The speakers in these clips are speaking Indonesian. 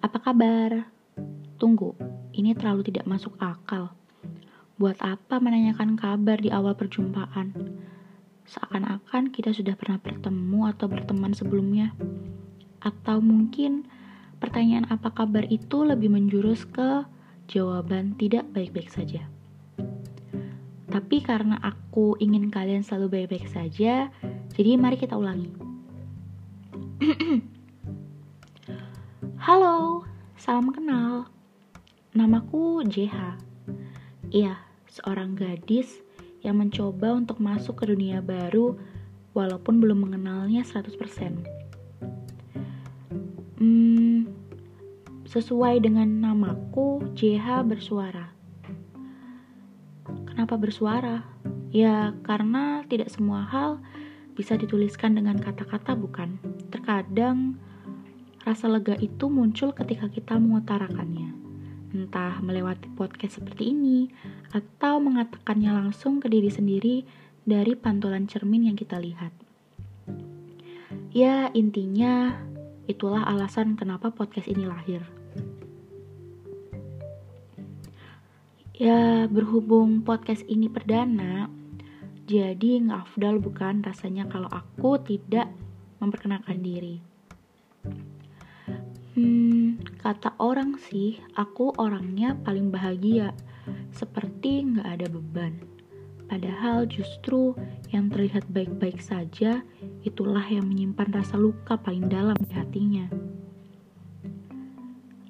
Apa kabar? Tunggu, ini terlalu tidak masuk akal. Buat apa menanyakan kabar di awal perjumpaan? Seakan-akan kita sudah pernah bertemu atau berteman sebelumnya. Atau mungkin pertanyaan apa kabar itu lebih menjurus ke jawaban tidak baik-baik saja. Tapi karena aku ingin kalian selalu baik-baik saja, jadi mari kita ulangi. Halo, salam kenal. Namaku JH. Iya, seorang gadis yang mencoba untuk masuk ke dunia baru walaupun belum mengenalnya 100%. Hmm, sesuai dengan namaku, JH bersuara. Kenapa bersuara? Ya, karena tidak semua hal bisa dituliskan dengan kata-kata, bukan? Terkadang Rasa lega itu muncul ketika kita mengutarakannya, entah melewati podcast seperti ini atau mengatakannya langsung ke diri sendiri dari pantulan cermin yang kita lihat. Ya, intinya itulah alasan kenapa podcast ini lahir. Ya, berhubung podcast ini perdana, jadi nggak afdal bukan rasanya kalau aku tidak memperkenalkan diri. Hmm, kata orang sih, aku orangnya paling bahagia, seperti nggak ada beban. Padahal justru yang terlihat baik-baik saja, itulah yang menyimpan rasa luka paling dalam di hatinya.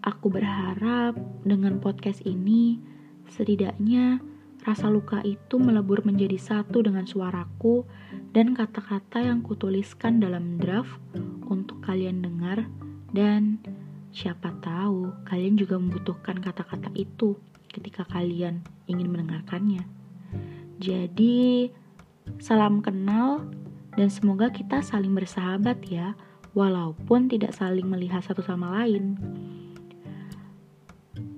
Aku berharap dengan podcast ini, setidaknya rasa luka itu melebur menjadi satu dengan suaraku dan kata-kata yang kutuliskan dalam draft untuk kalian dengar dan siapa tahu kalian juga membutuhkan kata-kata itu ketika kalian ingin mendengarkannya. Jadi, salam kenal dan semoga kita saling bersahabat ya, walaupun tidak saling melihat satu sama lain.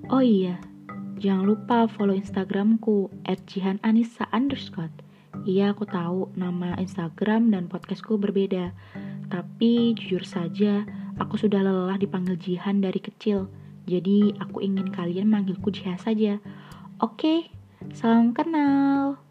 Oh iya, jangan lupa follow Instagramku @jihananissa. Iya, aku tahu nama Instagram dan podcastku berbeda, tapi jujur saja, Aku sudah lelah dipanggil Jihan dari kecil, jadi aku ingin kalian manggilku Jiha saja. Oke, salam kenal.